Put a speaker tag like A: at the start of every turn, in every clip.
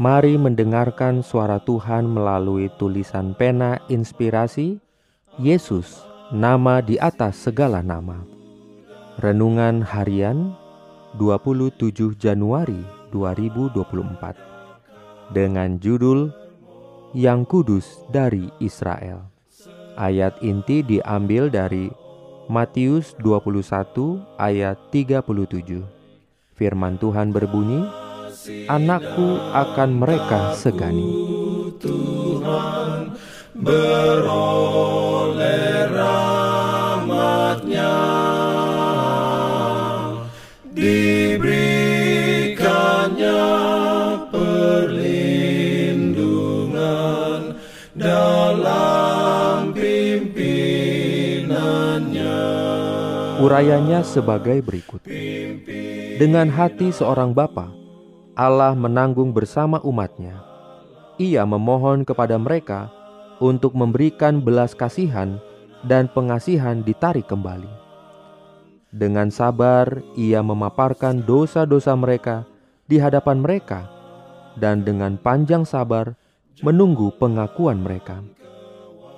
A: Mari mendengarkan suara Tuhan melalui tulisan pena inspirasi Yesus, nama di atas segala nama. Renungan harian 27 Januari 2024 dengan judul Yang Kudus dari Israel. Ayat inti diambil dari Matius 21 ayat 37. Firman Tuhan berbunyi, anakku akan mereka segani.
B: Tuhan beroleh rahmatnya diberikannya perlindungan dalam pimpinannya
A: Urayanya sebagai berikut Dengan hati seorang bapa Allah menanggung bersama umatnya. Ia memohon kepada mereka untuk memberikan belas kasihan dan pengasihan ditarik kembali. Dengan sabar, ia memaparkan dosa-dosa mereka di hadapan mereka, dan dengan panjang sabar menunggu pengakuan mereka.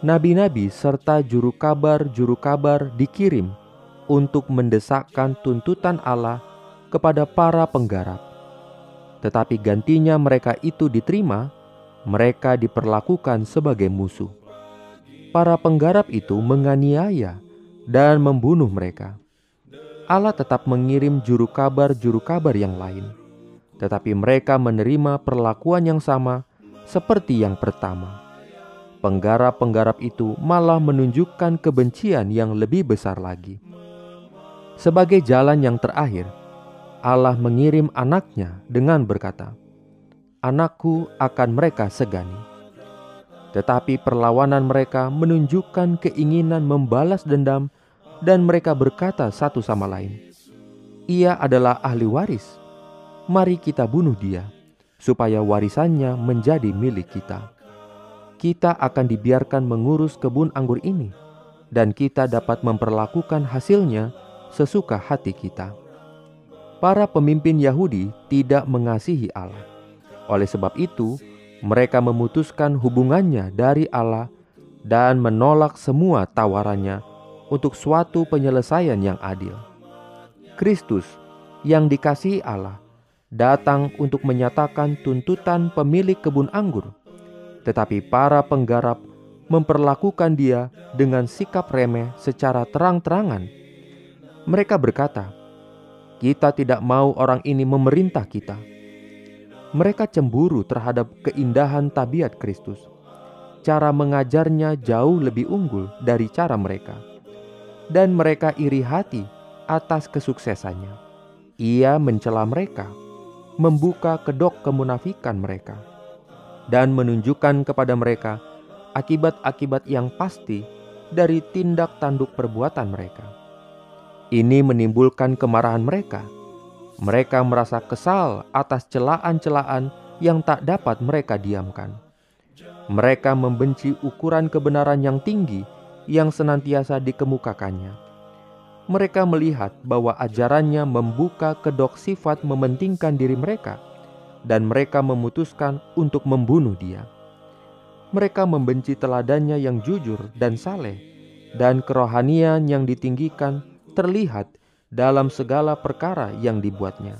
A: Nabi-nabi serta juru kabar-juru kabar dikirim untuk mendesakkan tuntutan Allah kepada para penggarap tetapi gantinya mereka itu diterima, mereka diperlakukan sebagai musuh. Para penggarap itu menganiaya dan membunuh mereka. Allah tetap mengirim juru kabar-juru kabar yang lain, tetapi mereka menerima perlakuan yang sama seperti yang pertama. Penggarap-penggarap itu malah menunjukkan kebencian yang lebih besar lagi. Sebagai jalan yang terakhir, Allah mengirim anaknya dengan berkata, Anakku akan mereka segani. Tetapi perlawanan mereka menunjukkan keinginan membalas dendam dan mereka berkata satu sama lain, Ia adalah ahli waris. Mari kita bunuh dia, supaya warisannya menjadi milik kita. Kita akan dibiarkan mengurus kebun anggur ini, dan kita dapat memperlakukan hasilnya sesuka hati kita para pemimpin Yahudi tidak mengasihi Allah. Oleh sebab itu, mereka memutuskan hubungannya dari Allah dan menolak semua tawarannya untuk suatu penyelesaian yang adil. Kristus yang dikasihi Allah datang untuk menyatakan tuntutan pemilik kebun anggur, tetapi para penggarap memperlakukan dia dengan sikap remeh secara terang-terangan. Mereka berkata, kita tidak mau orang ini memerintah kita. Mereka cemburu terhadap keindahan tabiat Kristus. Cara mengajarnya jauh lebih unggul dari cara mereka, dan mereka iri hati atas kesuksesannya. Ia mencela mereka, membuka kedok kemunafikan mereka, dan menunjukkan kepada mereka akibat-akibat yang pasti dari tindak tanduk perbuatan mereka ini menimbulkan kemarahan mereka. Mereka merasa kesal atas celaan-celaan yang tak dapat mereka diamkan. Mereka membenci ukuran kebenaran yang tinggi yang senantiasa dikemukakannya. Mereka melihat bahwa ajarannya membuka kedok sifat mementingkan diri mereka, dan mereka memutuskan untuk membunuh dia. Mereka membenci teladannya yang jujur dan saleh, dan kerohanian yang ditinggikan terlihat dalam segala perkara yang dibuatnya.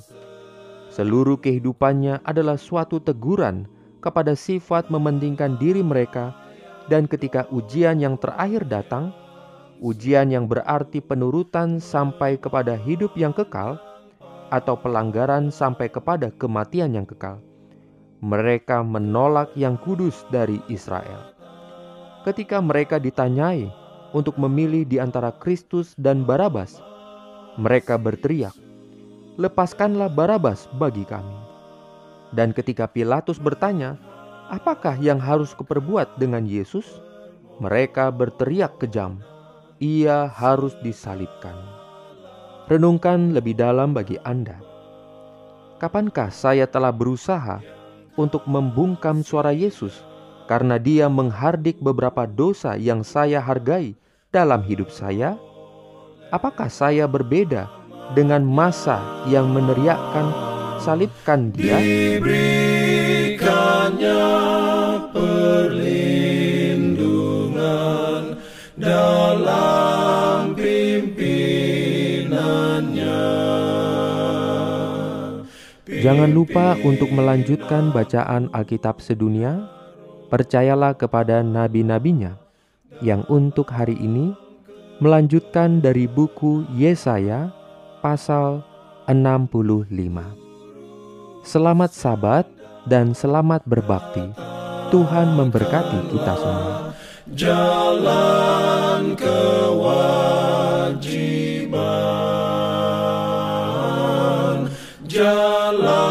A: Seluruh kehidupannya adalah suatu teguran kepada sifat mementingkan diri mereka, dan ketika ujian yang terakhir datang, ujian yang berarti penurutan sampai kepada hidup yang kekal, atau pelanggaran sampai kepada kematian yang kekal, mereka menolak yang kudus dari Israel. Ketika mereka ditanyai untuk memilih di antara Kristus dan Barabas. Mereka berteriak, "Lepaskanlah Barabas bagi kami." Dan ketika Pilatus bertanya, "Apakah yang harus kuperbuat dengan Yesus?" mereka berteriak kejam, "Ia harus disalibkan." Renungkan lebih dalam bagi Anda. Kapankah saya telah berusaha untuk membungkam suara Yesus karena Dia menghardik beberapa dosa yang saya hargai dalam hidup saya? Apakah saya berbeda dengan masa yang meneriakkan salibkan dia?
B: Diberikannya perlindungan dalam pimpinannya.
A: Jangan lupa untuk melanjutkan bacaan Alkitab sedunia. Percayalah kepada nabi-nabinya yang untuk hari ini melanjutkan dari buku Yesaya pasal 65. Selamat sabat dan selamat berbakti. Tuhan memberkati kita semua.
B: Jalan kewajiban. Jalan